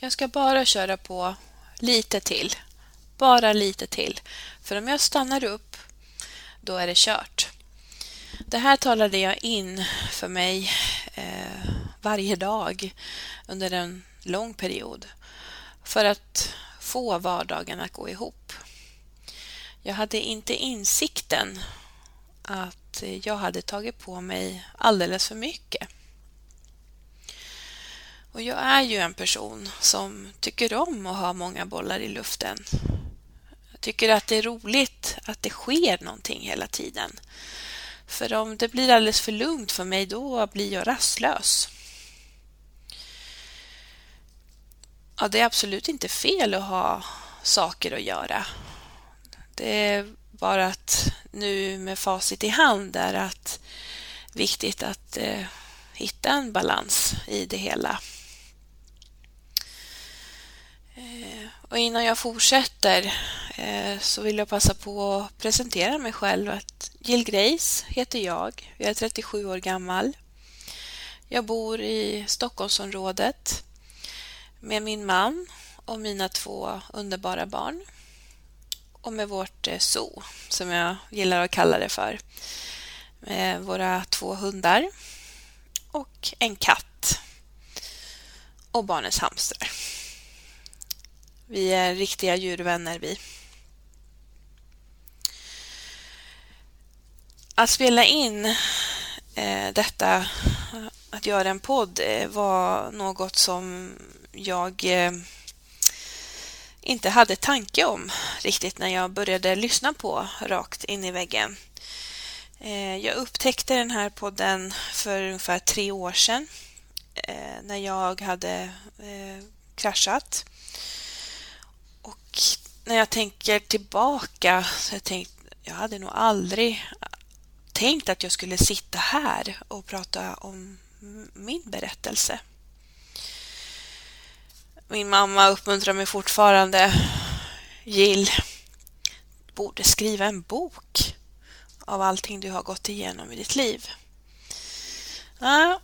Jag ska bara köra på lite till. Bara lite till. För om jag stannar upp, då är det kört. Det här talade jag in för mig eh, varje dag under en lång period för att få vardagen att gå ihop. Jag hade inte insikten att jag hade tagit på mig alldeles för mycket. Och jag är ju en person som tycker om att ha många bollar i luften. Jag tycker att det är roligt att det sker någonting hela tiden. För om det blir alldeles för lugnt för mig, då blir jag rastlös. Ja, det är absolut inte fel att ha saker att göra. Det är bara att nu med facit i hand är att viktigt att eh, hitta en balans i det hela. Eh, och innan jag fortsätter eh, så vill jag passa på att presentera mig själv. Att Jill Grace heter jag. Jag är 37 år gammal. Jag bor i Stockholmsområdet med min man och mina två underbara barn. Och med vårt eh, zoo, som jag gillar att kalla det för. Med våra två hundar och en katt. Och barnens hamstrar. Vi är riktiga djurvänner vi. Att spela in eh, detta, att göra en podd, eh, var något som jag eh, inte hade tanke om riktigt när jag började lyssna på Rakt in i väggen. Eh, jag upptäckte den här podden för ungefär tre år sedan eh, när jag hade eh, kraschat när jag tänker tillbaka så jag tänkt, jag hade nog aldrig tänkt att jag skulle sitta här och prata om min berättelse. Min mamma uppmuntrar mig fortfarande. Jill, borde skriva en bok av allting du har gått igenom i ditt liv. Ja,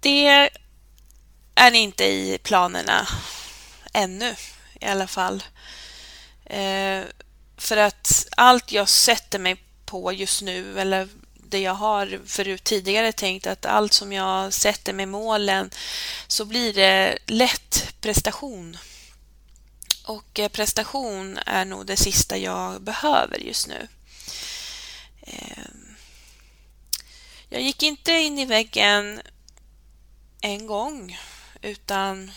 det är inte i planerna ännu i alla fall. Eh, för att allt jag sätter mig på just nu eller det jag har förut tidigare tänkt att allt som jag sätter med målen så blir det lätt prestation. Och eh, prestation är nog det sista jag behöver just nu. Eh, jag gick inte in i väggen en gång utan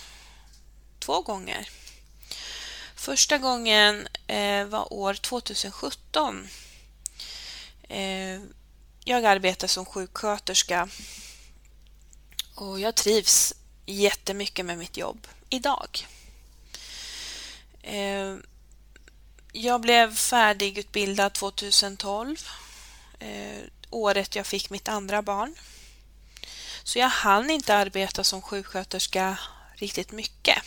två gånger. Första gången eh, var år 2017. Eh, jag arbetar som sjuksköterska och jag trivs jättemycket med mitt jobb idag. Eh, jag blev färdigutbildad 2012, eh, året jag fick mitt andra barn. Så jag hann inte arbeta som sjuksköterska riktigt mycket.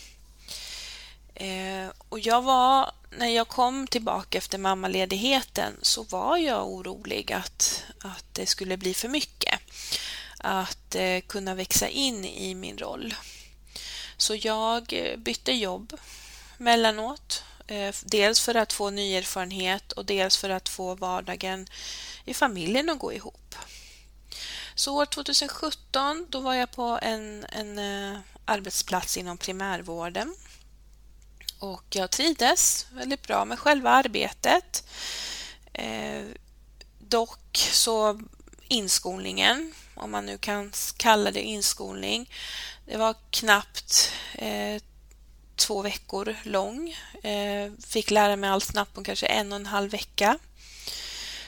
Eh, och jag var, när jag kom tillbaka efter mammaledigheten så var jag orolig att, att det skulle bli för mycket. Att eh, kunna växa in i min roll. Så jag eh, bytte jobb mellanåt. Eh, dels för att få ny erfarenhet och dels för att få vardagen i familjen att gå ihop. Så år 2017 då var jag på en, en eh, arbetsplats inom primärvården och jag trivdes väldigt bra med själva arbetet. Eh, dock så inskolningen, om man nu kan kalla det inskolning, det var knappt eh, två veckor lång. Eh, fick lära mig allt snabbt på kanske en och en halv vecka.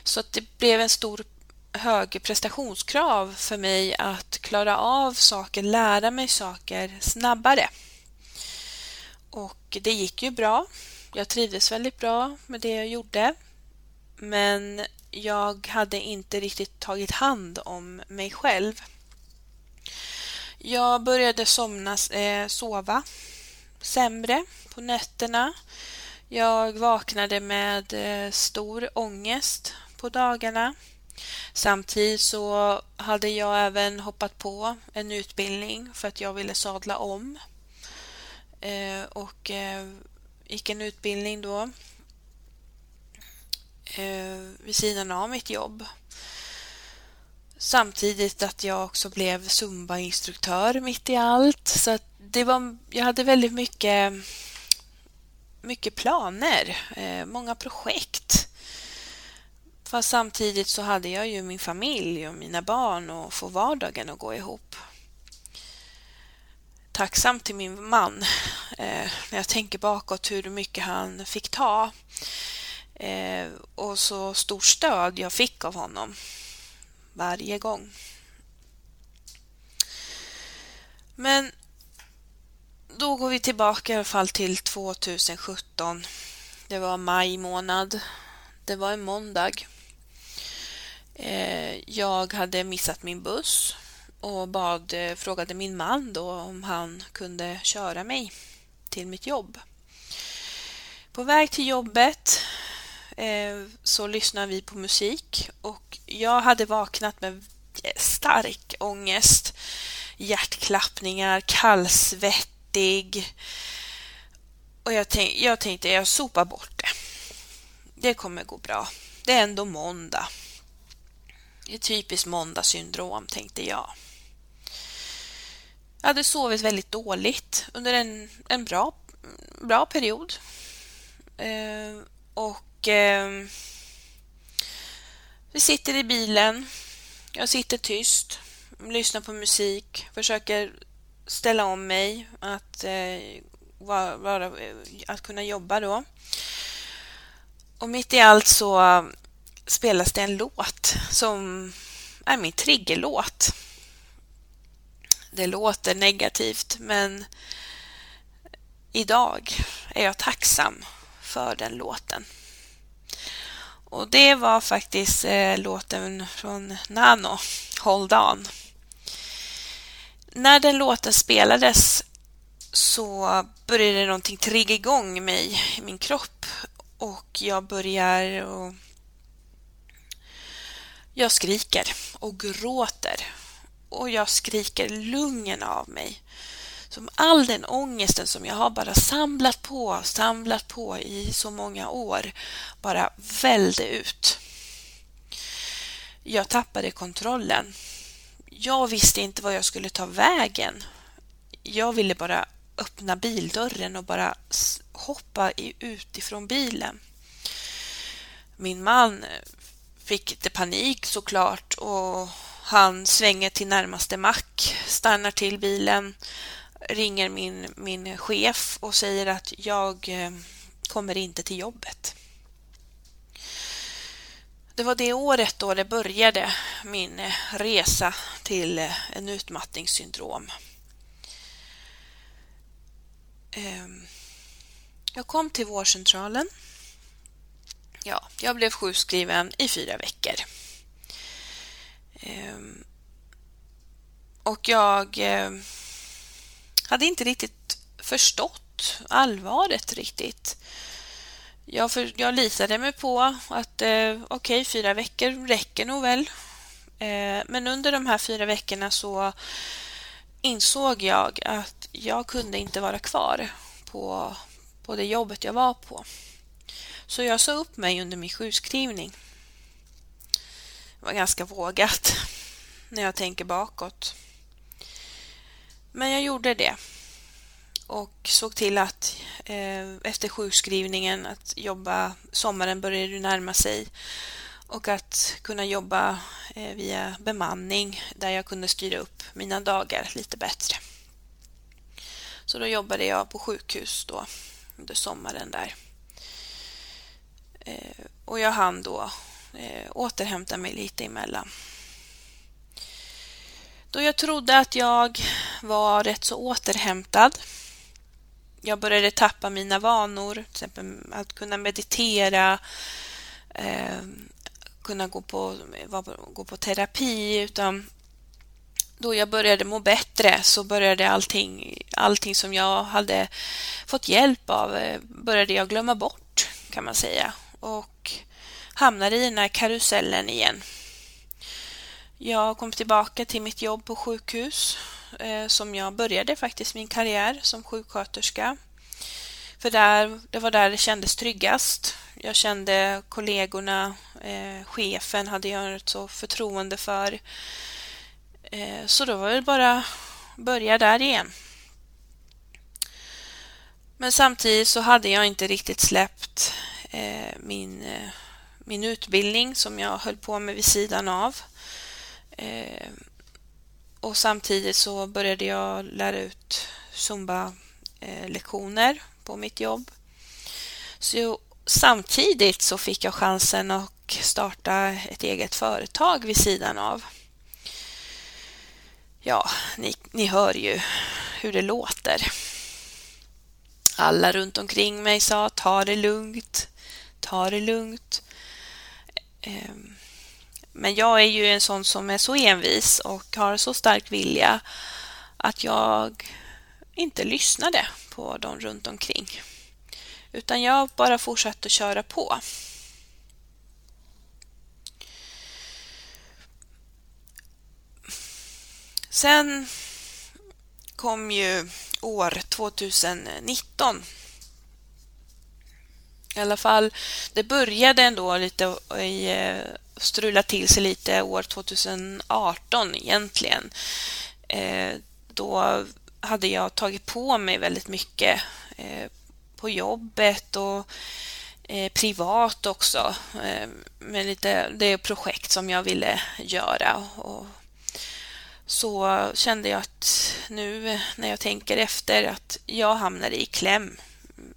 Så att det blev en stor hög prestationskrav för mig att klara av saker, lära mig saker snabbare. Och det gick ju bra. Jag trivdes väldigt bra med det jag gjorde. Men jag hade inte riktigt tagit hand om mig själv. Jag började somna, eh, sova sämre på nätterna. Jag vaknade med eh, stor ångest på dagarna. Samtidigt så hade jag även hoppat på en utbildning för att jag ville sadla om. Eh, och eh, gick en utbildning då eh, vid sidan av mitt jobb. Samtidigt att jag också blev Zumba-instruktör mitt i allt. Så att det var, jag hade väldigt mycket, mycket planer, eh, många projekt. Fast samtidigt så hade jag ju min familj och mina barn och få vardagen att gå ihop. Tacksam till min man eh, när jag tänker bakåt hur mycket han fick ta eh, och så stort stöd jag fick av honom varje gång. Men då går vi tillbaka i alla fall till 2017. Det var maj månad. Det var en måndag. Eh, jag hade missat min buss och bad, eh, frågade min man då om han kunde köra mig till mitt jobb. På väg till jobbet eh, så lyssnade vi på musik och jag hade vaknat med stark ångest, hjärtklappningar, kallsvettig och jag, tänk, jag tänkte jag sopar bort det. Det kommer gå bra. Det är ändå måndag. Det är typiskt måndagssyndrom, tänkte jag. Jag hade sovit väldigt dåligt under en, en bra, bra period. Eh, och eh, vi sitter i bilen. Jag sitter tyst, lyssnar på musik, försöker ställa om mig att, eh, vara, vara, att kunna jobba då. Och mitt i allt så eh, spelas det en låt som är min triggerlåt. Det låter negativt men idag är jag tacksam för den låten. Och det var faktiskt eh, låten från Nano, Hold On. När den låten spelades så började någonting trigga igång mig i min kropp och jag börjar och jag skriker och gråter och jag skriker lungen av mig. Som all den ångesten som jag har bara samlat på, samlat på i så många år bara välde ut. Jag tappade kontrollen. Jag visste inte vad jag skulle ta vägen. Jag ville bara öppna bildörren och bara hoppa ut ifrån bilen. Min man fick lite panik såklart och han svänger till närmaste mack, stannar till bilen, ringer min, min chef och säger att jag eh, kommer inte till jobbet. Det var det året då det började min eh, resa till eh, en utmattningssyndrom. Ehm, jag kom till vårdcentralen. Ja, jag blev sjukskriven i fyra veckor. Ehm, och jag ehm, hade inte riktigt förstått allvaret riktigt. Jag, för, jag litade mig på att eh, okej, okay, fyra veckor räcker nog väl. Eh, men under de här fyra veckorna så insåg jag att jag kunde inte vara kvar på, på det jobbet jag var på. Så jag sa upp mig under min sjukskrivning. Det var ganska vågat när jag tänker bakåt. Men jag gjorde det och såg till att eh, efter sjukskrivningen att jobba, sommaren började närma sig och att kunna jobba eh, via bemanning där jag kunde styra upp mina dagar lite bättre. Så då jobbade jag på sjukhus då under sommaren där. Eh, och jag hann då eh, återhämta mig lite emellan. Då jag trodde att jag var rätt så återhämtad. Jag började tappa mina vanor, till exempel att kunna meditera, eh, kunna gå på, gå på terapi, utan då jag började må bättre så började allting, allting som jag hade fått hjälp av eh, började jag glömma bort kan man säga och hamnade i den här karusellen igen. Jag kom tillbaka till mitt jobb på sjukhus eh, som jag började faktiskt min karriär som sjuksköterska. För där, det var där det kändes tryggast. Jag kände kollegorna, eh, chefen hade jag ett så förtroende för. Eh, så då var det bara börja där igen. Men samtidigt så hade jag inte riktigt släppt eh, min, eh, min utbildning som jag höll på med vid sidan av. Eh, och samtidigt så började jag lära ut Zumba-lektioner på mitt jobb. Så samtidigt så fick jag chansen att starta ett eget företag vid sidan av. Ja, ni, ni hör ju hur det låter. Alla runt omkring mig sa ta det lugnt, ta det lugnt. Ehm, men jag är ju en sån som är så envis och har så stark vilja att jag inte lyssnade på dem runt omkring. Utan jag bara fortsatte köra på. Sen kom ju år 2019. I alla fall, det började ändå lite i, eh, strula till sig lite år 2018 egentligen. Eh, då hade jag tagit på mig väldigt mycket eh, på jobbet och privat också. Med lite, det projekt som jag ville göra och så kände jag att nu när jag tänker efter att jag hamnade i kläm.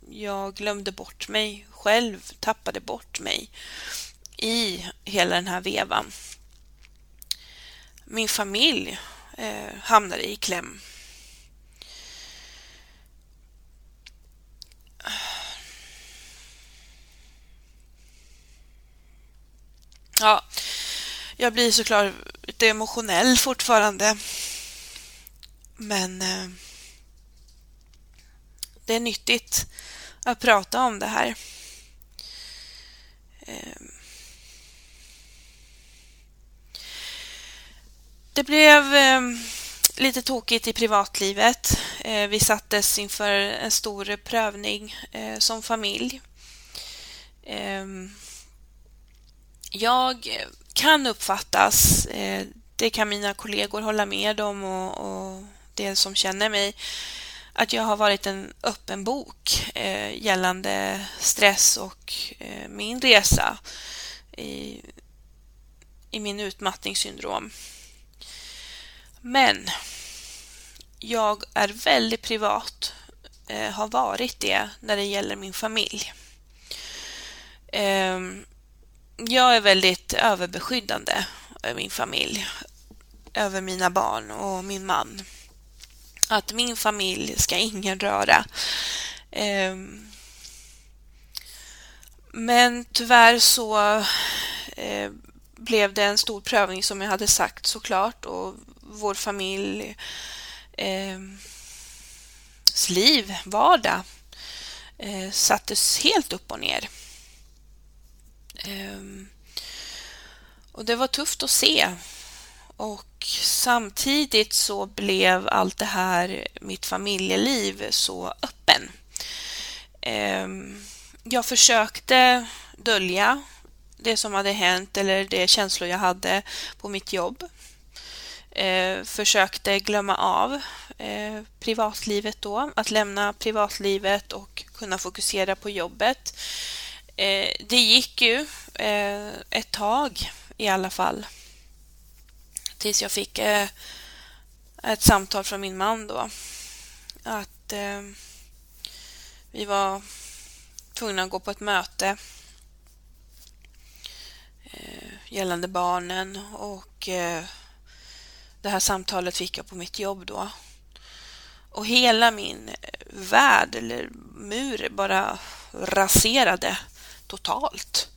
Jag glömde bort mig själv, tappade bort mig i hela den här vevan. Min familj eh, hamnade i kläm. Ja, jag blir såklart lite emotionell fortfarande. Men eh, det är nyttigt att prata om det här. Ehm. Det blev ehm, lite tokigt i privatlivet. Eh, vi sattes inför en stor prövning eh, som familj. Ehm. Jag kan uppfattas, eh, det kan mina kollegor hålla med om och, och det som känner mig, att jag har varit en öppen bok eh, gällande stress och eh, min resa i, i min utmattningssyndrom. Men jag är väldigt privat, eh, har varit det när det gäller min familj. Eh, jag är väldigt överbeskyddande över min familj, över mina barn och min man. Att min familj ska ingen röra. Ehm, men tyvärr så eh, blev det en stor prövning som jag hade sagt såklart och vår familjs eh, liv, vardag eh, sattes helt upp och ner. Ehm, och det var tufft att se. Och samtidigt så blev allt det här, mitt familjeliv, så öppen. Ehm, jag försökte dölja det som hade hänt eller de känslor jag hade på mitt jobb. Ehm, försökte glömma av eh, privatlivet då, att lämna privatlivet och kunna fokusera på jobbet. Eh, det gick ju eh, ett tag i alla fall. Tills jag fick eh, ett samtal från min man då. Att eh, vi var tvungna att gå på ett möte. Eh, gällande barnen och eh, det här samtalet fick jag på mitt jobb då. Och hela min värld eller mur bara raserade totalt.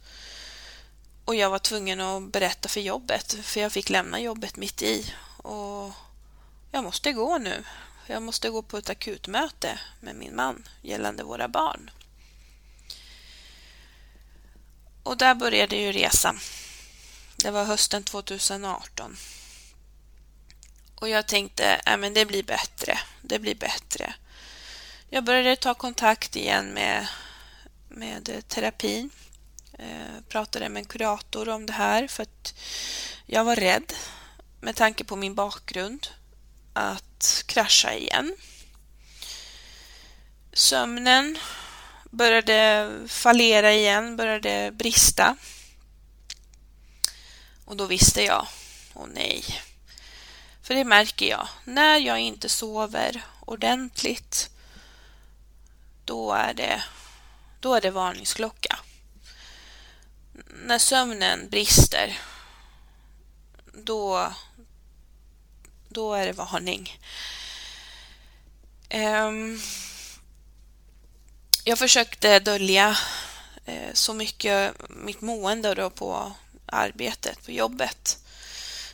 Och jag var tvungen att berätta för jobbet, för jag fick lämna jobbet mitt i. Och jag måste gå nu. Jag måste gå på ett akutmöte med min man gällande våra barn. Och där började ju resan. Det var hösten 2018. Och jag tänkte, äh, men det blir bättre, det blir bättre. Jag började ta kontakt igen med, med terapin. Eh, pratade med en kurator om det här för att jag var rädd med tanke på min bakgrund att krascha igen. Sömnen började fallera igen, började brista. Och då visste jag, åh nej. För det märker jag, när jag inte sover ordentligt, då är det, då är det varningsklocka. När sömnen brister, då, då är det varning. Um, ehm, jag försökte dölja eh, så mycket mitt mående då på arbetet, på jobbet.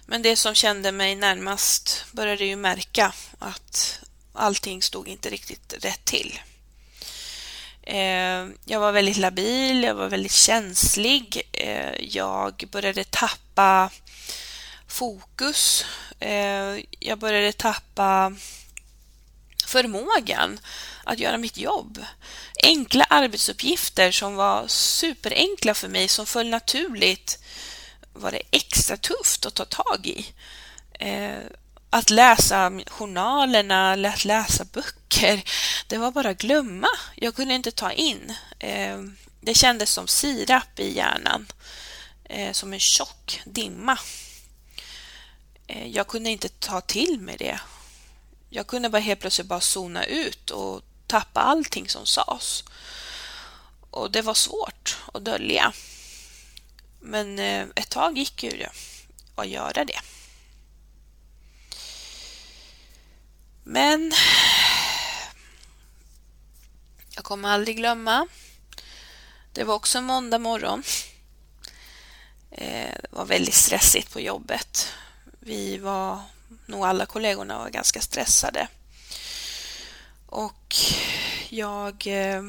Men det som kände mig närmast började ju märka att allting stod inte riktigt rätt till. Eh, jag var väldigt labil, jag var väldigt känslig. Eh, jag började tappa fokus. Eh, jag började tappa förmågan att göra mitt jobb. Enkla arbetsuppgifter som var superenkla för mig, som föll naturligt, var det extra tufft att ta tag i. Eh, att läsa journalerna, att läsa böcker, det var bara att glömma. Jag kunde inte ta in. Eh, det kändes som sirap i hjärnan, eh, som en tjock dimma. Eh, jag kunde inte ta till mig det. Jag kunde bara helt plötsligt bara zona ut och tappa allting som sades. Och det var svårt att dölja. Men ett tag gick ju det att göra det. Men jag kommer aldrig glömma. Det var också måndag morgon. Eh, det var väldigt stressigt på jobbet. Vi var, nog alla kollegorna var ganska stressade. Och jag eh,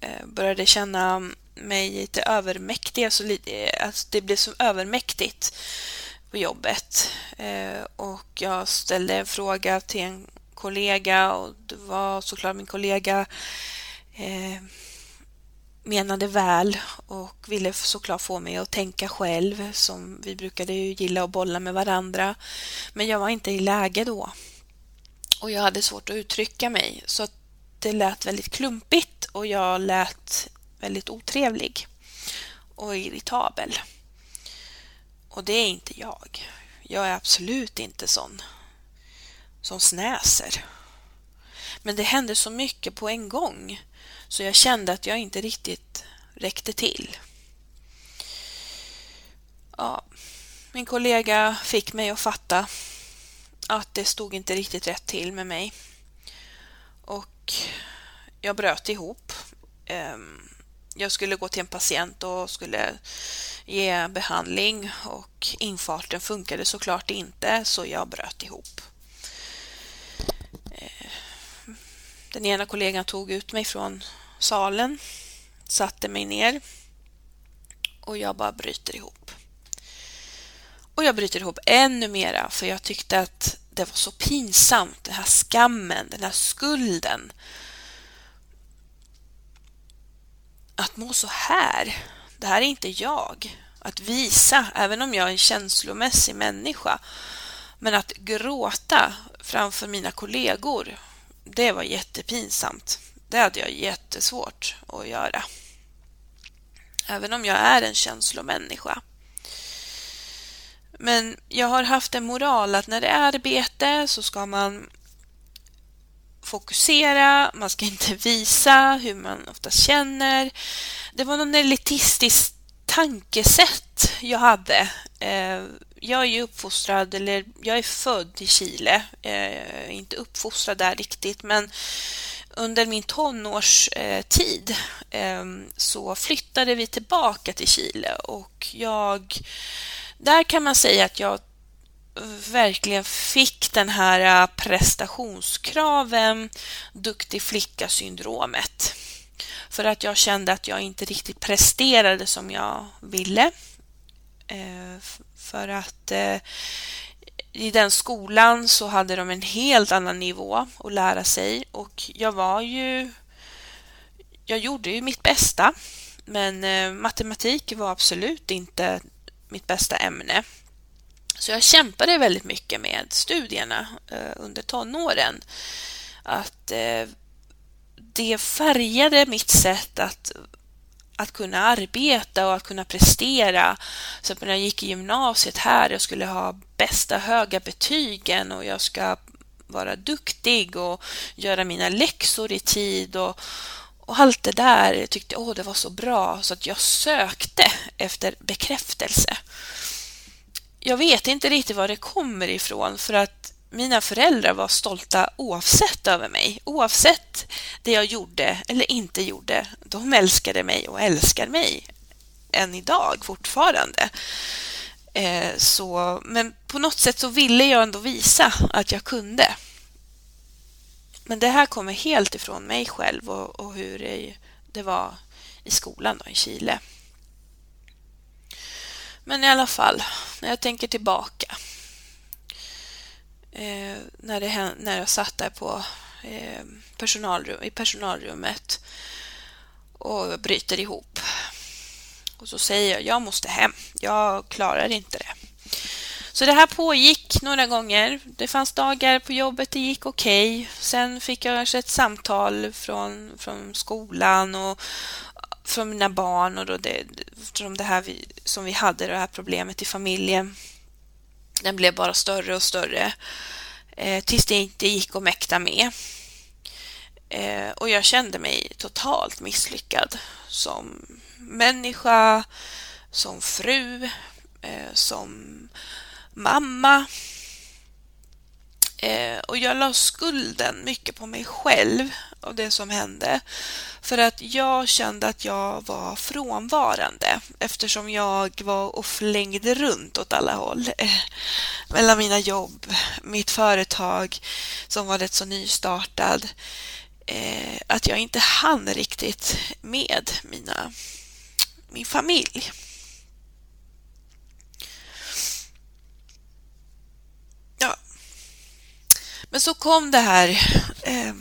eh, började känna mig lite övermäktig, alltså, alltså det blev så övermäktigt på jobbet. Eh, och jag ställde en fråga till en kollega och det var såklart min kollega eh, menade väl och ville såklart få mig att tänka själv som vi brukade ju gilla att bolla med varandra. Men jag var inte i läge då. Och jag hade svårt att uttrycka mig så att det lät väldigt klumpigt och jag lät väldigt otrevlig och irritabel. Och det är inte jag. Jag är absolut inte sån som snäser. Men det hände så mycket på en gång så jag kände att jag inte riktigt räckte till. Ja, min kollega fick mig att fatta att det stod inte riktigt rätt till med mig. Och jag bröt ihop. Ehm, jag skulle gå till en patient och skulle ge behandling och infarten funkade såklart inte så jag bröt ihop. Eh, den ena kollegan tog ut mig från salen, satte mig ner och jag bara bryter ihop. Och jag bryter ihop ännu mera för jag tyckte att det var så pinsamt, den här skammen, den här skulden. Att må så här, det här är inte jag. Att visa, även om jag är en känslomässig människa, men att gråta framför mina kollegor, det var jättepinsamt. Det hade jag jättesvårt att göra. Även om jag är en känslomänniska. Men jag har haft en moral att när det är arbete så ska man fokusera, man ska inte visa hur man ofta känner. Det var någon elitistisk tankesätt jag hade. Eh, jag är ju uppfostrad, eller jag är född i Chile, eh, inte uppfostrad där riktigt, men under min tonårstid eh, så flyttade vi tillbaka till Chile och jag, där kan man säga att jag verkligen fick den här äh, prestationskraven, duktig flicka-syndromet. För att jag kände att jag inte riktigt presterade som jag ville. Eh, för att eh, i den skolan så hade de en helt annan nivå att lära sig och jag var ju... Jag gjorde ju mitt bästa men eh, matematik var absolut inte mitt bästa ämne. Så jag kämpade väldigt mycket med studierna eh, under tonåren. Att eh, det färgade mitt sätt att, att kunna arbeta och att kunna prestera. Så när jag gick i gymnasiet här, jag skulle ha bästa höga betygen och jag ska vara duktig och göra mina läxor i tid och, och allt det där jag tyckte åh, det var så bra så att jag sökte efter bekräftelse. Jag vet inte riktigt var det kommer ifrån för att mina föräldrar var stolta oavsett över mig. Oavsett det jag gjorde eller inte gjorde. De älskade mig och älskar mig än idag fortfarande. Eh, så, men på något sätt så ville jag ändå visa att jag kunde. Men det här kommer helt ifrån mig själv och, och hur det, det, var i skolan då, i Chile. Men i alla fall, när jag tänker tillbaka eh, när, det, när jag satt där på eh, personalrum, i personalrummet och bryter ihop. Och så säger jag, jag måste hem. Jag klarar inte det. Så det här pågick några gånger. Det fanns dagar på jobbet det gick okej. Okay. Sen fick jag kanske ett samtal från, från skolan och för mina barn och då det, eftersom det här vi, som vi hade, det här problemet i familjen. Den blev bara större och större eh, tills det inte gick att mäkta med. Eh, och jag kände mig totalt misslyckad som människa, som fru, eh, som mamma. Eh, och jag la skulden mycket på mig själv av det som hände. För att jag kände att jag var frånvarande eftersom jag var och flängde runt åt alla håll. Eh, mellan mina jobb, mitt företag som var rätt så nystartad. Eh, att jag inte hann riktigt med mina, min familj. Men så kom det här eh,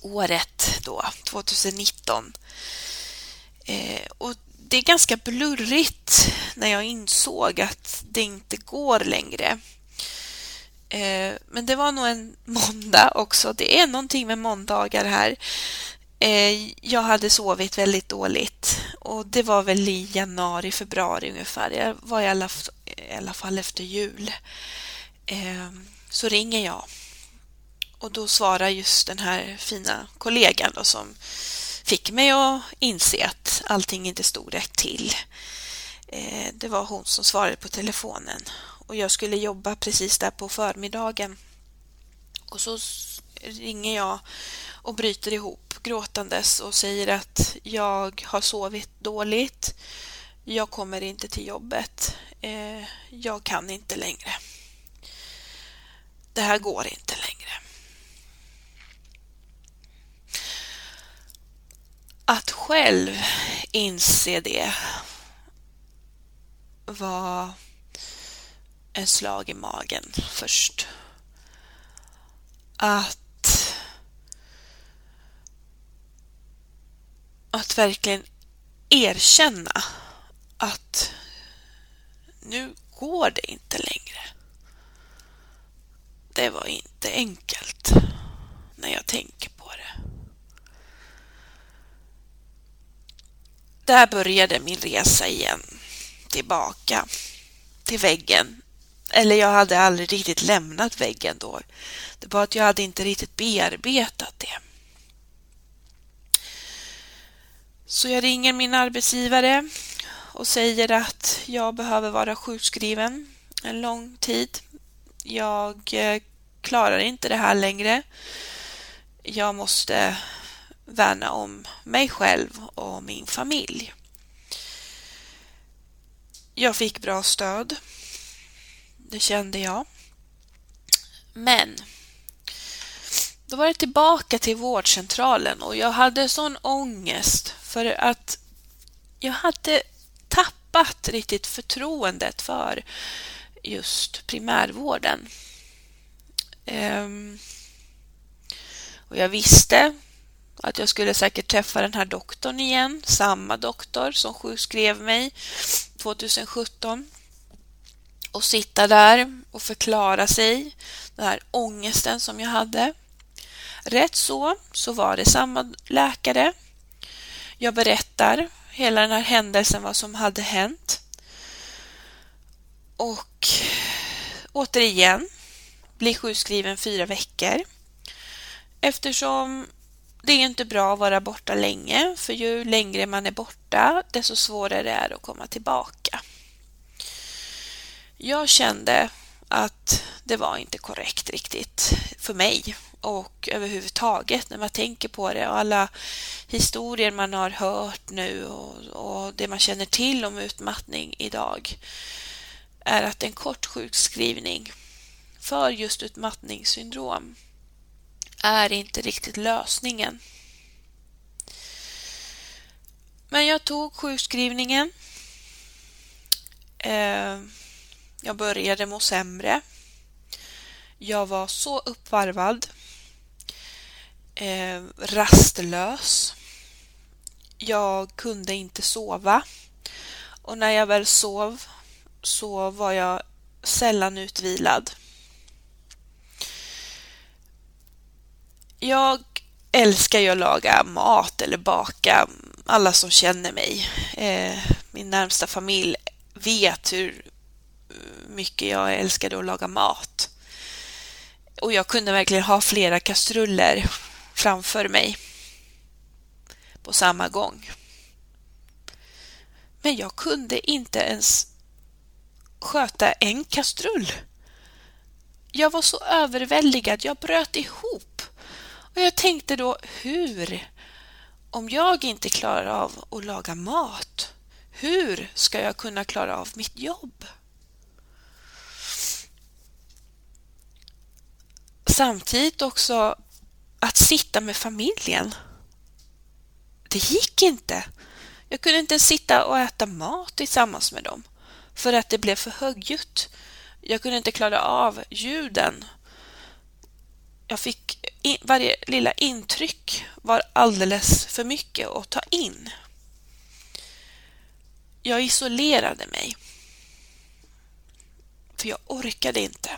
året då, 2019. Eh, och det är ganska blurrigt när jag insåg att det inte går längre. Eh, men det var nog en måndag också. Det är någonting med måndagar här. Eh, jag hade sovit väldigt dåligt och det var väl i januari, februari ungefär. Jag var i alla, i alla fall efter jul. Eh, så ringer jag och då svarar just den här fina kollegan då som fick mig att inse att allting inte stod rätt till. Eh, det var hon som svarade på telefonen och jag skulle jobba precis där på förmiddagen. Och så ringer jag och bryter ihop gråtandes och säger att jag har sovit dåligt. Jag kommer inte till jobbet. Eh, jag kan inte längre. Det här går inte längre. Att själv inse det var en slag i magen först. Att att verkligen erkänna att nu går det inte längre. Det var inte enkelt när jag tänker på det. Där började min resa igen, tillbaka till väggen. Eller jag hade aldrig riktigt lämnat väggen då. Det var att jag hade inte riktigt bearbetat det. Så jag ringer min arbetsgivare och säger att jag behöver vara sjukskriven en lång tid. Jag eh, klarar inte det här längre. Jag måste värna om mig själv och min familj. Jag fick bra stöd. Det kände jag. Men då var det tillbaka till vårdcentralen och jag hade sån ångest för att jag hade tappat riktigt förtroendet för just primärvården. Ehm, och jag visste att jag skulle säkert träffa den här doktorn igen, samma doktor som sjukskrev mig 2017 och sitta där och förklara sig, den här ångesten som jag hade. Rätt så, så var det samma läkare. Jag berättar hela den här händelsen, vad som hade hänt. Och återigen blir sjukskriven fyra veckor. Eftersom det är inte bra att vara borta länge, för ju längre man är borta, desto svårare är det att komma tillbaka. Jag kände att det var inte korrekt riktigt för mig och överhuvudtaget när man tänker på det och alla historier man har hört nu och, och det man känner till om utmattning idag är att en kort sjukskrivning för just utmattningssyndrom är inte riktigt lösningen. Men jag tog sjukskrivningen. Eh, jag började må sämre. Jag var så uppvarvad. Eh, rastlös. Jag kunde inte sova. Och när jag väl sov så var jag sällan utvilad. Jag älskar ju att laga mat eller baka. Alla som känner mig, eh, min närmsta familj, vet hur eh, mycket jag älskade att laga mat. Och jag kunde verkligen ha flera kastruller framför mig på samma gång. Men jag kunde inte ens sköta en kastrull. Jag var så överväldigad, jag bröt ihop. Och jag tänkte då, hur? Om jag inte klarar av att laga mat, hur ska jag kunna klara av mitt jobb? Samtidigt också att sitta med familjen. Det gick inte. Jag kunde inte sitta och äta mat tillsammans med dem för att det blev för högljutt. Jag kunde inte klara av ljuden. Jag fick varje lilla intryck var alldeles för mycket att ta in. Jag isolerade mig. För jag orkade inte.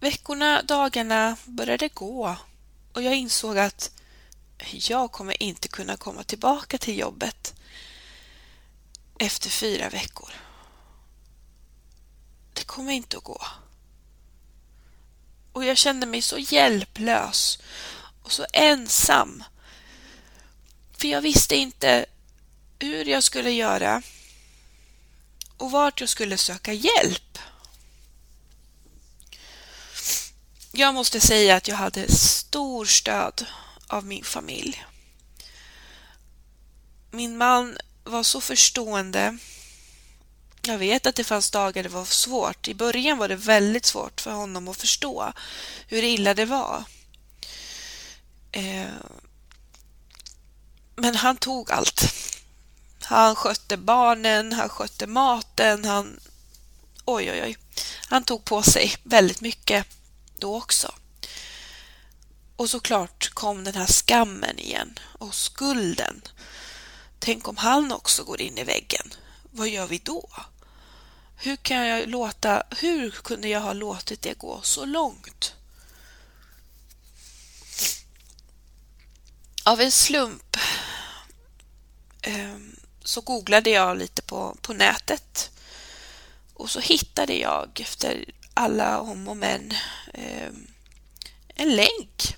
Veckorna, dagarna började gå och jag insåg att jag kommer inte kunna komma tillbaka till jobbet efter fyra veckor. Det kommer inte att gå. Och jag kände mig så hjälplös och så ensam. För jag visste inte hur jag skulle göra och vart jag skulle söka hjälp. Jag måste säga att jag hade stor stöd av min familj. Min man var så förstående. Jag vet att det fanns dagar det var svårt. I början var det väldigt svårt för honom att förstå hur illa det var. Eh, men han tog allt. Han skötte barnen, han skötte maten, han... Oj, oj, oj. Han tog på sig väldigt mycket då också. Och såklart kom den här skammen igen och skulden. Tänk om han också går in i väggen. Vad gör vi då? Hur kan jag låta, hur kunde jag ha låtit det gå så långt? Av en slump ehm, så googlade jag lite på, på nätet och så hittade jag efter alla om och men ehm, en länk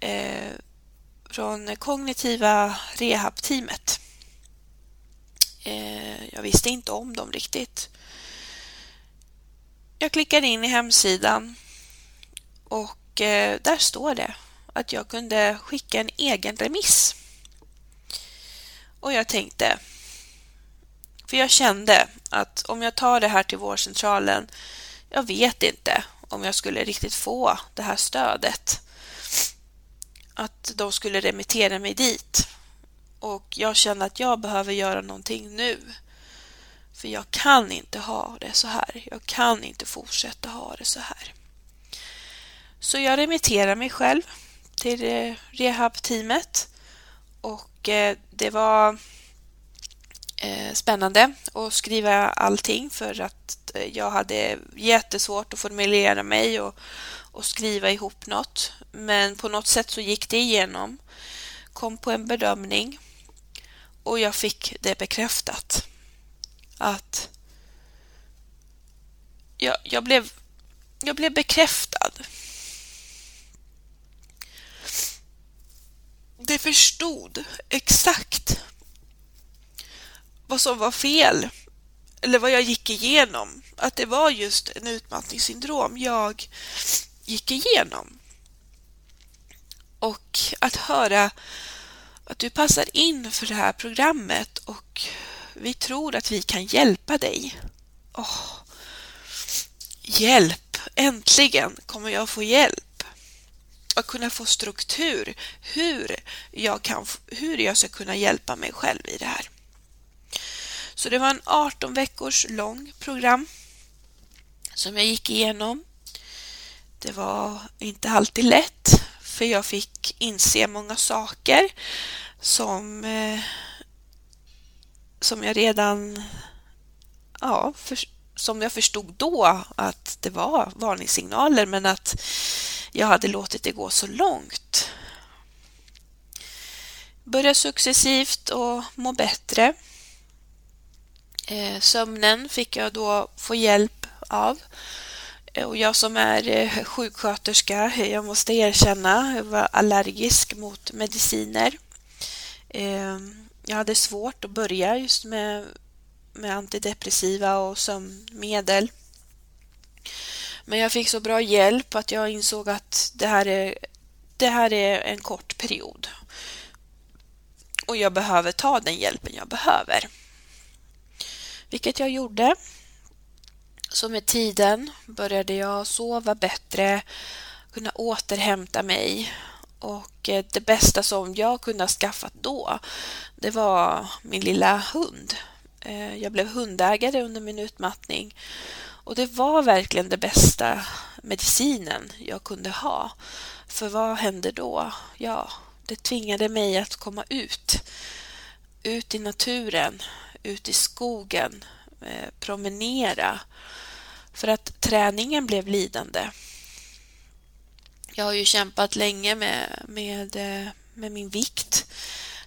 eh, från kognitiva rehabteamet. Eh, jag visste inte om dem riktigt. Jag klickade in i hemsidan och eh, där står det att jag kunde skicka en egen remiss. Och jag tänkte, för jag kände att om jag tar det här till vårdcentralen, jag vet inte om jag skulle riktigt få det här stödet. Att de skulle remittera mig dit. Och jag kände att jag behöver göra någonting nu. För jag kan inte ha det så här. Jag kan inte fortsätta ha det så här. Så jag remitterar mig själv till eh, rehabteamet och eh, det var eh, spännande att skriva allting för att jag hade jättesvårt att formulera mig och, och skriva ihop något. Men på något sätt så gick det igenom. Kom på en bedömning och jag fick det bekräftat. Att jag, jag, blev, jag blev bekräftad. Det förstod exakt vad som var fel eller vad jag gick igenom. Att det var just en utmattningssyndrom jag gick igenom. Och att höra att du passar in för det här programmet och vi tror att vi kan hjälpa dig. Oh. Hjälp! Äntligen kommer jag få hjälp. Att kunna få struktur hur jag, kan, hur jag ska kunna hjälpa mig själv i det här. Så det var en 18 veckors lång program som jag gick igenom. Det var inte alltid lätt för jag fick inse många saker som, eh, som jag redan ja, för, som jag förstod då att det var varningssignaler men att jag hade låtit det gå så långt. Började successivt och må bättre. Eh, sömnen fick jag då få hjälp av. Eh, och jag som är eh, sjuksköterska, eh, jag måste erkänna, jag var allergisk mot mediciner. Jag hade svårt att börja just med, med antidepressiva och sömnmedel. Men jag fick så bra hjälp att jag insåg att det här är, det här är en kort period. Och jag behöver ta den hjälpen jag behöver. Vilket jag gjorde. Så med tiden började jag sova bättre, kunna återhämta mig och eh, det bästa som jag kunde ha skaffat då, det var min lilla hund. Eh, jag blev hundägare under min utmattning och det var verkligen det bästa medicinen jag kunde ha. För vad hände då? Ja, det tvingade mig att komma ut. Ut i naturen, ut i skogen, Eh, promenera. För att träningen blev lidande. Jag har ju kämpat länge med, med, eh, med min vikt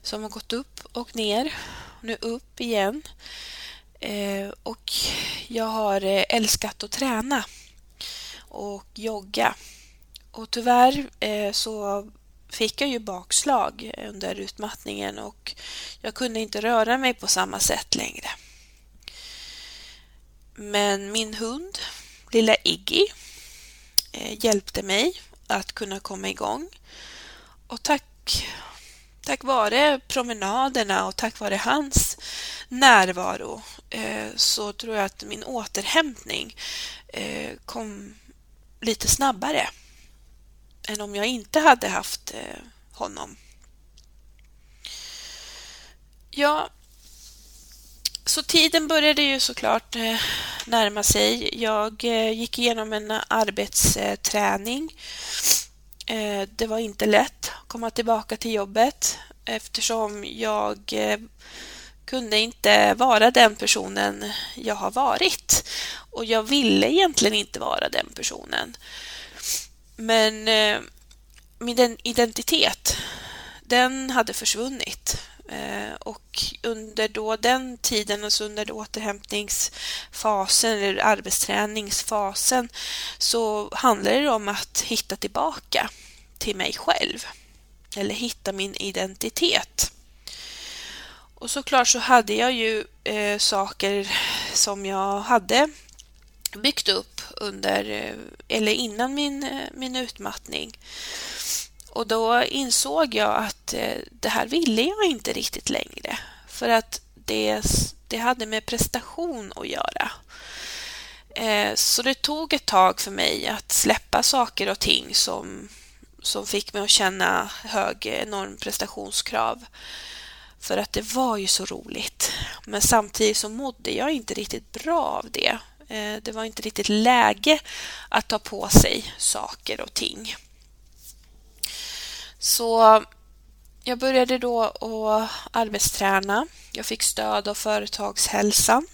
som har gått upp och ner. Nu upp igen. Eh, och jag har älskat att träna och jogga. Och tyvärr så fick jag ju bakslag under utmattningen och jag kunde inte röra mig på samma sätt längre. Men min hund, lilla Iggy, eh, hjälpte mig att kunna komma igång. Och tack, tack vare promenaderna och tack vare hans närvaro eh, så tror jag att min återhämtning eh, kom lite snabbare än om jag inte hade haft honom. Ja, så tiden började ju såklart eh, närma sig. Jag eh, gick igenom en arbetsträning. Eh, det var inte lätt att komma tillbaka till jobbet eftersom jag kunde inte vara den personen jag har varit. Och jag ville egentligen inte vara den personen. Men min identitet, den hade försvunnit. Eh, och under då den tiden, alltså under återhämtningsfasen eller arbetsträningsfasen, så handlar det om att hitta tillbaka till mig själv. Eller hitta min identitet. Och såklart så hade jag ju eh, saker som jag hade byggt upp under eh, eller innan min, eh, min utmattning. Och då insåg jag att eh, det här ville jag inte riktigt längre. För att det, det hade med prestation att göra. Eh, så det tog ett tag för mig att släppa saker och ting som, som fick mig att känna hög, enorm prestationskrav. För att det var ju så roligt. Men samtidigt så mådde jag inte riktigt bra av det. Eh, det var inte riktigt läge att ta på sig saker och ting. Så jag började då att arbetsträna. Jag fick stöd av företagshälsan.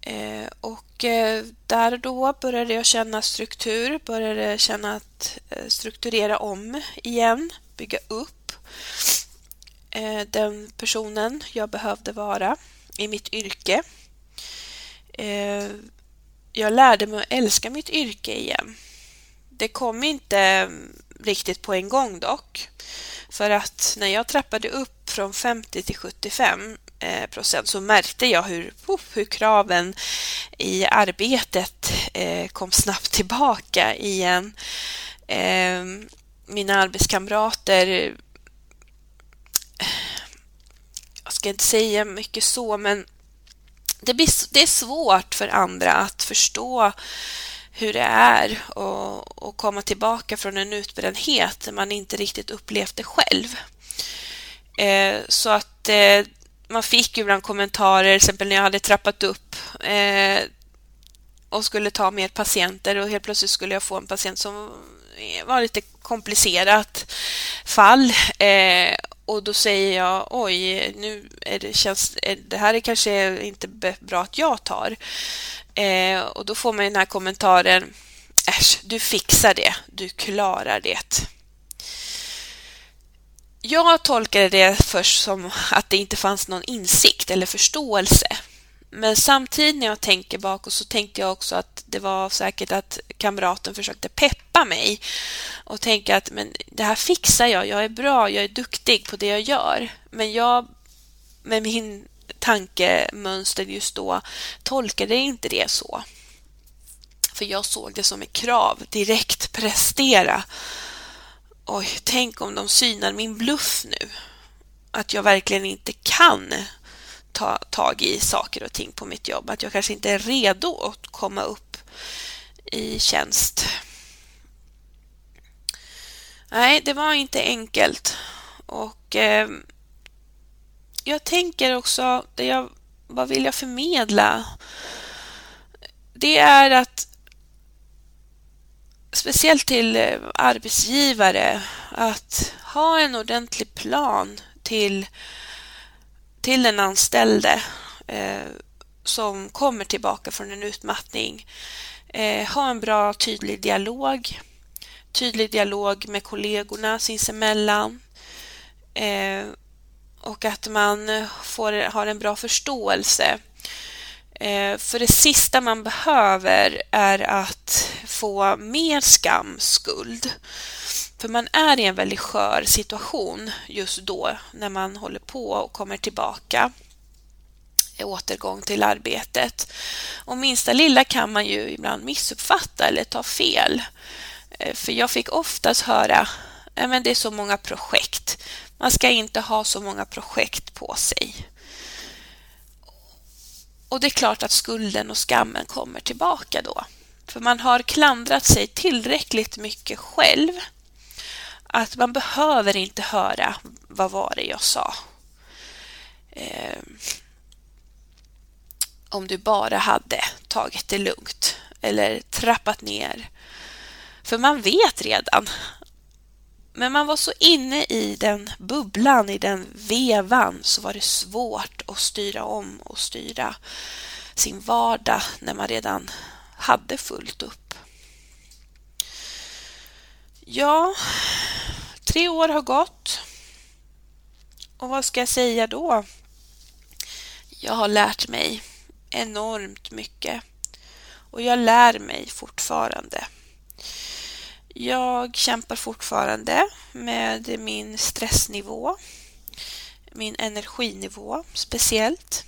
Eh, och eh, där då började jag känna struktur, började känna att eh, strukturera om igen, bygga upp den personen jag behövde vara i mitt yrke jag lärde mig att älska mitt yrke igen. Det kom inte riktigt på en gång dock. För att när jag trappade upp från 50 till 75 eh, procent så märkte jag hur, hur kraven i arbetet eh, kom snabbt tillbaka igen. Eh, mina arbetskamrater jag ska inte säga mycket så, men det, blir, det är svårt för andra att förstå hur det är och, komma tillbaka från en utbrändhet när man inte riktigt upplevt det själv. Eh, så att eh, man fick ibland kommentarer, till exempel när jag hade trappat upp eh, och skulle ta mer patienter och helt plötsligt skulle jag få en patient som var lite komplicerat fall eh, och då säger jag oj, nu är det, känns, det här är kanske inte bra att jag tar. Eh, och då får man den här kommentaren Äsch, du fixar det, du klarar det. Jag tolkade det först som att det inte fanns någon insikt eller förståelse men samtidigt när jag tänker bakåt så tänker jag också att det var säkert att kamraten försökte peppa mig och tänka att men det här fixar jag, jag är bra, jag är duktig på det jag gör. Men jag med min tankemönster just då tolkade inte det så. För jag såg det som ett krav, direkt prestera. Oj, tänk om de synar min bluff nu. Att jag verkligen inte kan ta tag i saker och ting på mitt jobb. Att jag kanske inte är redo att komma upp i tjänst. Nej, det var inte enkelt. Och eh, jag tänker också, det jag, vad vill jag förmedla? Det är att speciellt till eh, arbetsgivare att ha en ordentlig plan till till den anställde eh, som kommer tillbaka från en utmattning. Eh, ha en bra tydlig dialog. Tydlig dialog med kollegorna sinsemellan. Eh, och att man får, har en bra förståelse. Eh, för det sista man behöver är att få mer skam, skuld. För man är i en väldigt skör situation just då när man håller på och kommer tillbaka eh, återgång till arbetet. Och minsta lilla kan man ju ibland missuppfatta eller ta fel. Eh, för jag fick oftast höra men det är så många projekt. Man ska inte ha så många projekt på sig. Och det är klart att skulden och skammen kommer tillbaka då. För man har klandrat sig tillräckligt mycket själv att man behöver inte höra vad var det jag sa. Eh, om du bara hade tagit det lugnt eller trappat ner. För man vet redan. Men man var så inne i den bubblan, i den vevan, så var det svårt att styra om och styra sin vardag när man redan hade fullt upp. Ja, tre år har gått Och vad ska jag säga då? Jag har lärt mig enormt mycket och jag lär mig fortfarande. Jag kämpar fortfarande med min stressnivå, min energinivå speciellt.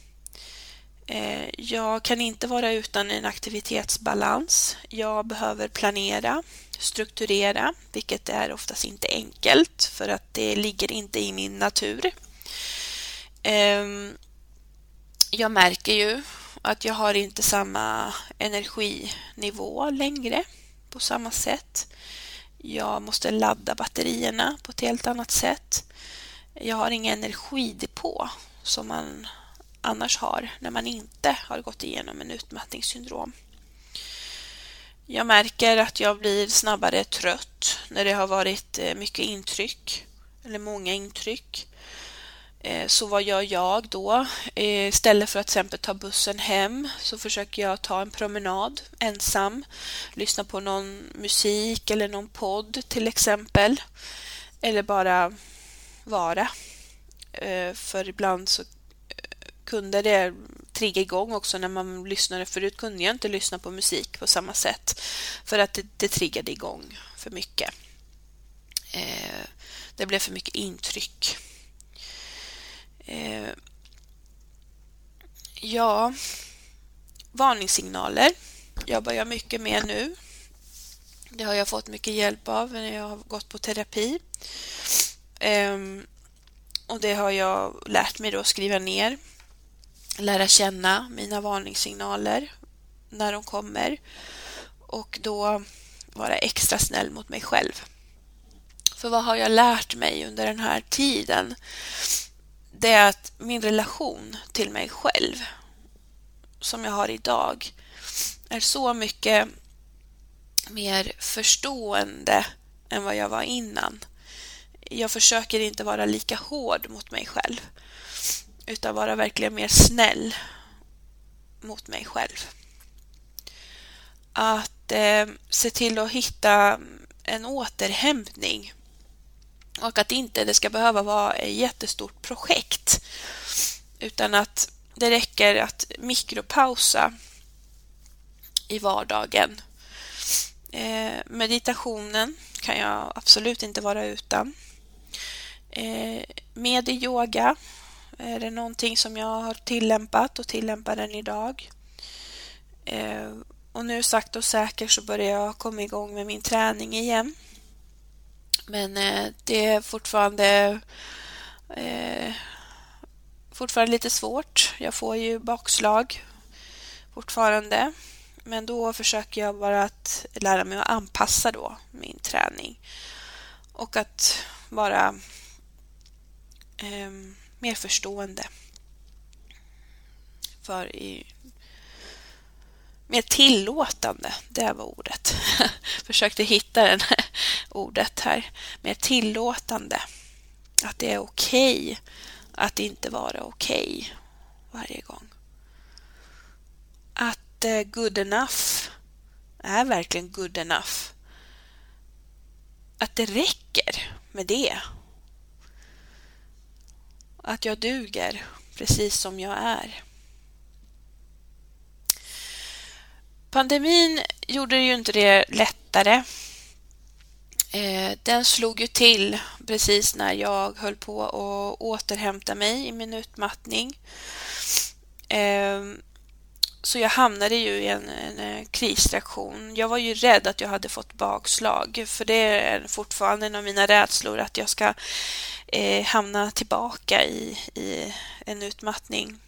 Eh, jag kan inte vara utan en aktivitetsbalans. Jag behöver planera, strukturera, vilket är oftast inte enkelt för att det ligger inte i min natur. Ehm, jag märker ju att jag har inte samma energinivå längre på samma sätt. Jag måste ladda batterierna på ett helt annat sätt. Jag har ingen energidepå som man annars har när man inte har gått igenom en utmattningssyndrom. Jag märker att jag blir snabbare trött när det har varit eh, mycket intryck eller många intryck. Eh, så vad gör jag då? Eh, istället för att till exempel ta bussen hem så försöker jag ta en promenad ensam, lyssna på någon musik eller någon podd till exempel. Eller bara vara. För ibland så kunde det trigga igång också när man lyssnade. Förut kunde jag inte lyssna på musik på samma sätt för att det, det triggade igång för mycket. Eh, det blev för mycket intryck. Eh, ja, varningssignaler jobbar jag mycket med nu. Det har jag fått mycket hjälp av när jag har gått på terapi. Eh, och det har jag lärt mig då att skriva ner lära känna mina varningssignaler när de kommer och då vara extra snäll mot mig själv. För vad har jag lärt mig under den här tiden? Det är att min relation till mig själv som jag har idag är så mycket mer förstående än vad jag var innan. Jag försöker inte vara lika hård mot mig själv utan vara verkligen mer snäll mot mig själv. Att eh, se till att hitta en återhämtning och att inte det ska behöva vara ett jättestort projekt utan att det räcker att mikropausa i vardagen. Eh, meditationen kan jag absolut inte vara utan. Eh, med yoga är det någonting som jag har tillämpat och tillämpar än idag. Eh, och nu sagt och säkert så börjar jag komma igång med min träning igen. Men eh, det är fortfarande eh, fortfarande lite svårt. Jag får ju bakslag fortfarande. Men då försöker jag bara att lära mig att anpassa då min träning. Och att bara eh, mer förstående. För i, mer tillåtande, det var ordet. Försökte hitta det ordet här. Mer tillåtande. Att det är okej okay att inte vara okej okay varje gång. Att eh, good enough är verkligen good enough. Att det räcker med det att jag duger precis som jag är. Pandemin gjorde ju inte det lättare. Eh, den slog ju till precis när jag höll på att återhämta mig i min utmattning. Eh, så jag hamnade ju i en, en, eh, krisreaktion. Jag var ju rädd att jag hade fått bakslag, för det är fortfarande en av mina rädslor att jag ska eh, hamna tillbaka i, i en utmattning.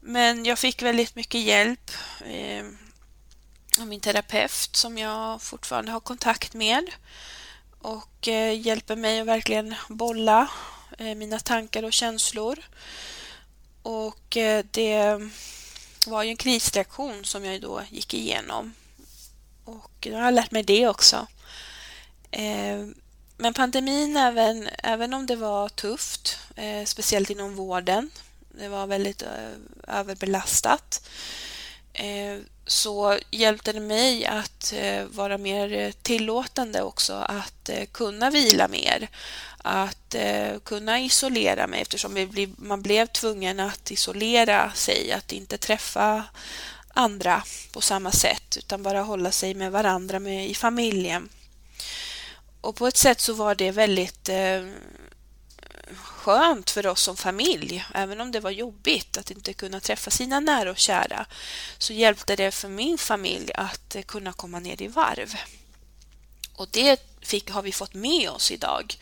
Men jag fick väldigt mycket hjälp eh, av min terapeut som jag fortfarande har kontakt med och eh, hjälper mig att verkligen bolla eh, mina tankar och känslor. Och eh, det var ju en krisreaktion som jag då gick igenom. Och jag har lärt mig det också. Eh, men pandemin, även, även om det var tufft, eh, speciellt inom vården, det var väldigt eh, överbelastat, så hjälpte det mig att vara mer tillåtande också, att kunna vila mer, att eh, kunna isolera mig eftersom man blev tvungen att isolera sig, att inte träffa andra på samma sätt utan bara hålla sig med varandra med, i familjen. Och på ett sätt så var det väldigt eh, skönt för oss som familj, även om det var jobbigt att inte kunna träffa sina nära och kära, så hjälpte det för min familj att eh, kunna komma ner i varv. Och det fick, har vi fått med oss idag.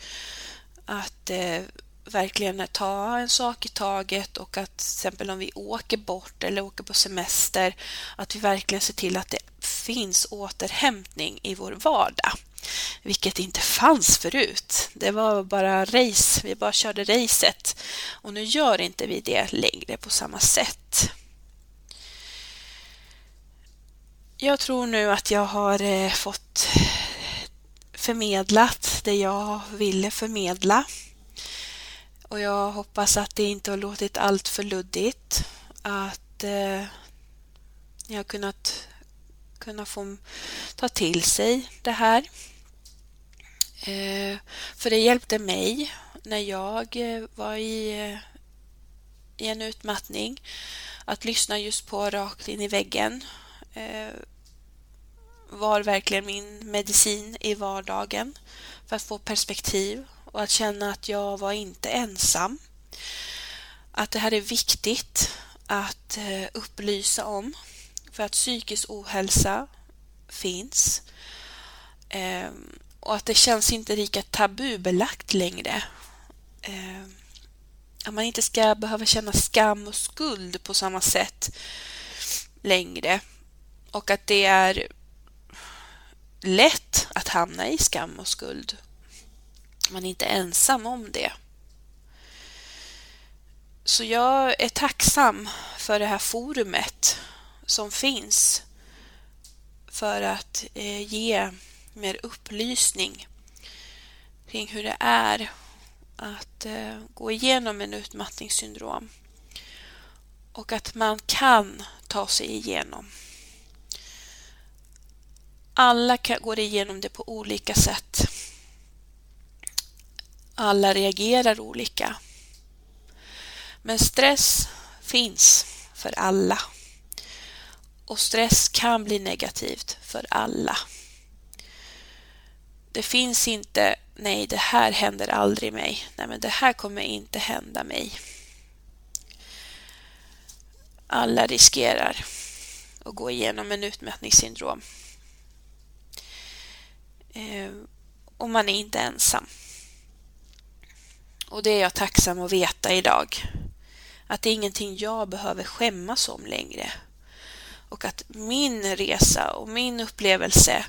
Att eh, verkligen ta en sak i taget och att till exempel om vi åker bort eller åker på semester, att vi verkligen ser till att det finns återhämtning i vår vardag. Vilket inte fanns förut. Det var bara race, vi bara körde racet. Och nu gör inte vi det längre på samma sätt. Jag tror nu att jag har eh, fått förmedlat det jag ville förmedla. Och jag hoppas att det inte har låtit allt för luddigt. Att eh, ni har kunnat kunna få ta till sig det här. Eh, för det hjälpte mig när jag eh, var i, eh, i en utmattning att lyssna just på rakt in i väggen eh, var verkligen min medicin i vardagen för att få perspektiv och att känna att jag var inte ensam. Att det här är viktigt att eh, upplysa om för att psykisk ohälsa finns. Eh, och att det känns inte lika tabubelagt längre. Eh, att man inte ska behöva känna skam och skuld på samma sätt längre. Och att det är lätt att hamna i skam och skuld. Man är inte ensam om det. Så jag är tacksam för det här forumet som finns för att eh, ge mer upplysning kring hur det är att eh, gå igenom en utmattningssyndrom och att man kan ta sig igenom. Alla går igenom det på olika sätt. Alla reagerar olika. Men stress finns för alla och stress kan bli negativt för alla. Det finns inte, nej det här händer aldrig mig, nej men det här kommer inte hända mig. Alla riskerar att gå igenom en utmattningssyndrom. Eh, och man är inte ensam. Och det är jag tacksam att veta idag. Att det är ingenting jag behöver skämmas om längre och att min resa och min upplevelse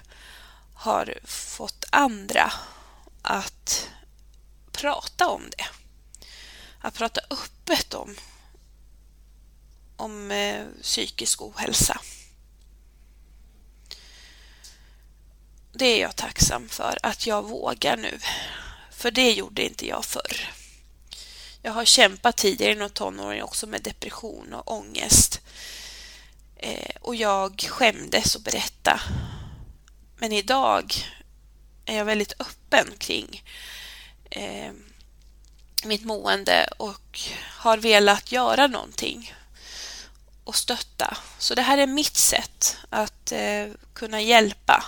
har fått andra att prata om det. Att prata öppet om, om eh, psykisk ohälsa. Det är jag tacksam för, att jag vågar nu. För det gjorde inte jag förr. Jag har kämpat tidigare inom tonåren också med depression och ångest. Eh, och jag skämdes att berätta. Men idag är jag väldigt öppen kring eh, mitt mående och har velat göra någonting och stötta. Så det här är mitt sätt att eh, kunna hjälpa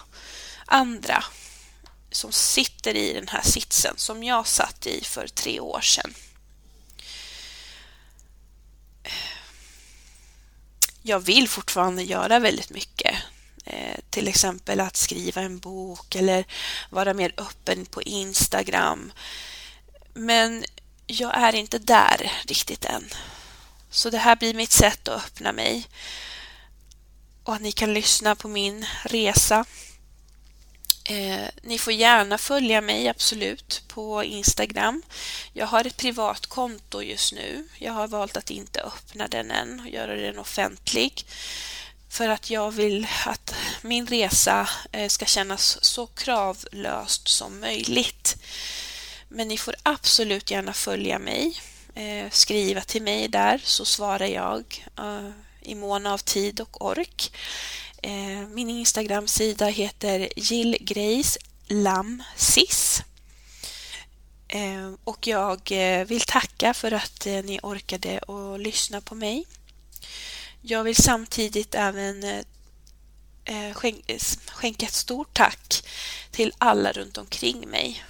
andra som sitter i den här sitsen som jag satt i för tre år sedan. jag vill fortfarande göra väldigt mycket. Eh, till exempel att skriva en bok eller vara mer öppen på Instagram. Men jag är inte där riktigt än. Så det här blir mitt sätt att öppna mig. Och att ni kan lyssna på min resa Eh, ni får gärna följa mig, absolut, på Instagram. Jag har ett privat konto just nu. Jag har valt att inte öppna den än och göra den offentlig. För att jag vill att min resa eh, ska kännas så kravlöst som möjligt. Men ni får absolut gärna följa mig. Eh, skriva till mig där så svarar jag. Eh, i mån av tid och ork. Eh, min Instagram-sida heter Jill Grace Lam Sis. Eh, och jag eh, vill tacka för att ni orkade och lyssna på mig. Jag vill samtidigt även skänka ett stort tack till alla runt omkring mig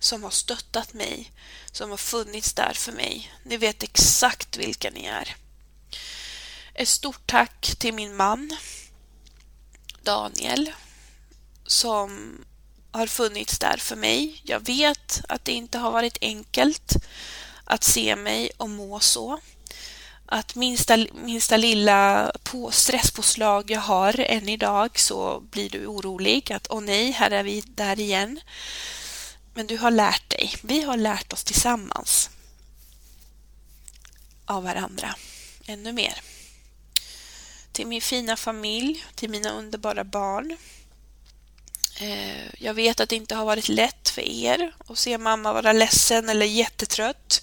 som har stöttat mig, som har funnits där för mig. Ni vet exakt vilka ni är. Ett stort tack till min man Daniel som har funnits där för mig. Jag vet att det inte har varit enkelt att se mig och må så. Att minsta, minsta lilla på, stresspåslag jag har än idag så blir du orolig att åh nej, här är vi där igen. Men du har lärt dig. Vi har lärt oss tillsammans av varandra ännu mer till min fina familj, till mina underbara barn. Eh, jag vet att det inte har varit lätt för er att se mamma vara ledsen eller jättetrött.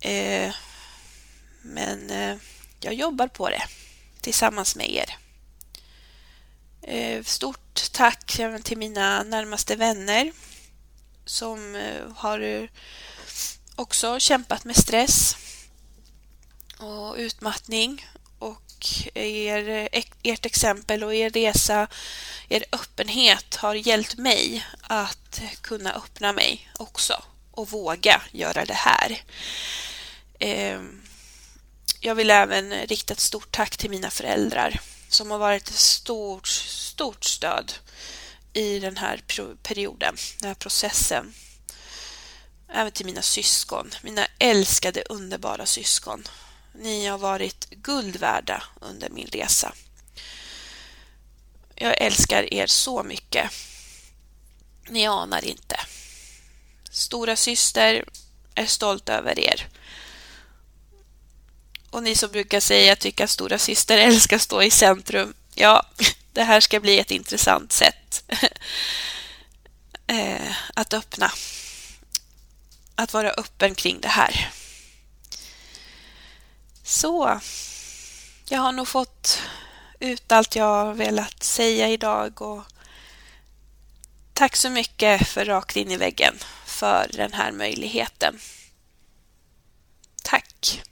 Eh, men eh, jag jobbar på det tillsammans med er. Stort tack även till mina närmaste vänner som har också kämpat med stress och utmattning er, ert exempel och er resa, er öppenhet har hjälpt mig att kunna öppna mig också och våga göra det här. Ehm, jag vill även rikta ett stort tack till mina föräldrar som har varit ett stort, stort stöd i den här perioden, den här processen. Även till mina syskon, mina älskade underbara syskon ni har varit guld värda under min resa. Jag älskar er så mycket. Ni anar inte. Stora syster är stolt över er. Och ni som brukar säga tycka att stora syster älskar stå i centrum. Ja, det här ska bli ett intressant sätt eh, att öppna. Att vara öppen kring det här. Så, jag har nog fått ut allt jag har velat säga idag och tack så mycket för Rakt in i väggen för den här möjligheten. Tack!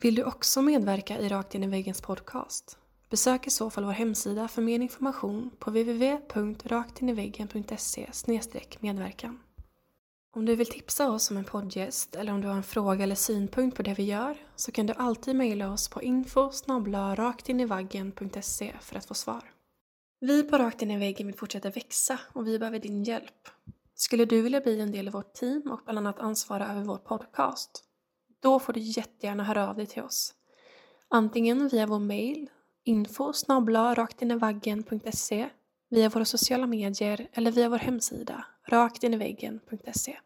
Vill du också medverka i Rakt in i väggens podcast? Besök i så fall vår hemsida för mer information på www.raktiniveggen.se medverkan. Om du vill tipsa oss om en poddgäst eller om du har en fråga eller synpunkt på det vi gör så kan du alltid mejla oss på info raktinivaggen.se för att få svar. Vi på Rakt in i väggen vill fortsätta växa och vi behöver din hjälp. Skulle du vilja bli en del av vårt team och bland annat ansvara över vår podcast? Då får du jättegärna höra av dig till oss. Antingen via vår mejl info raktinivaggen.se via våra sociala medier eller via vår hemsida raktiniveggen.se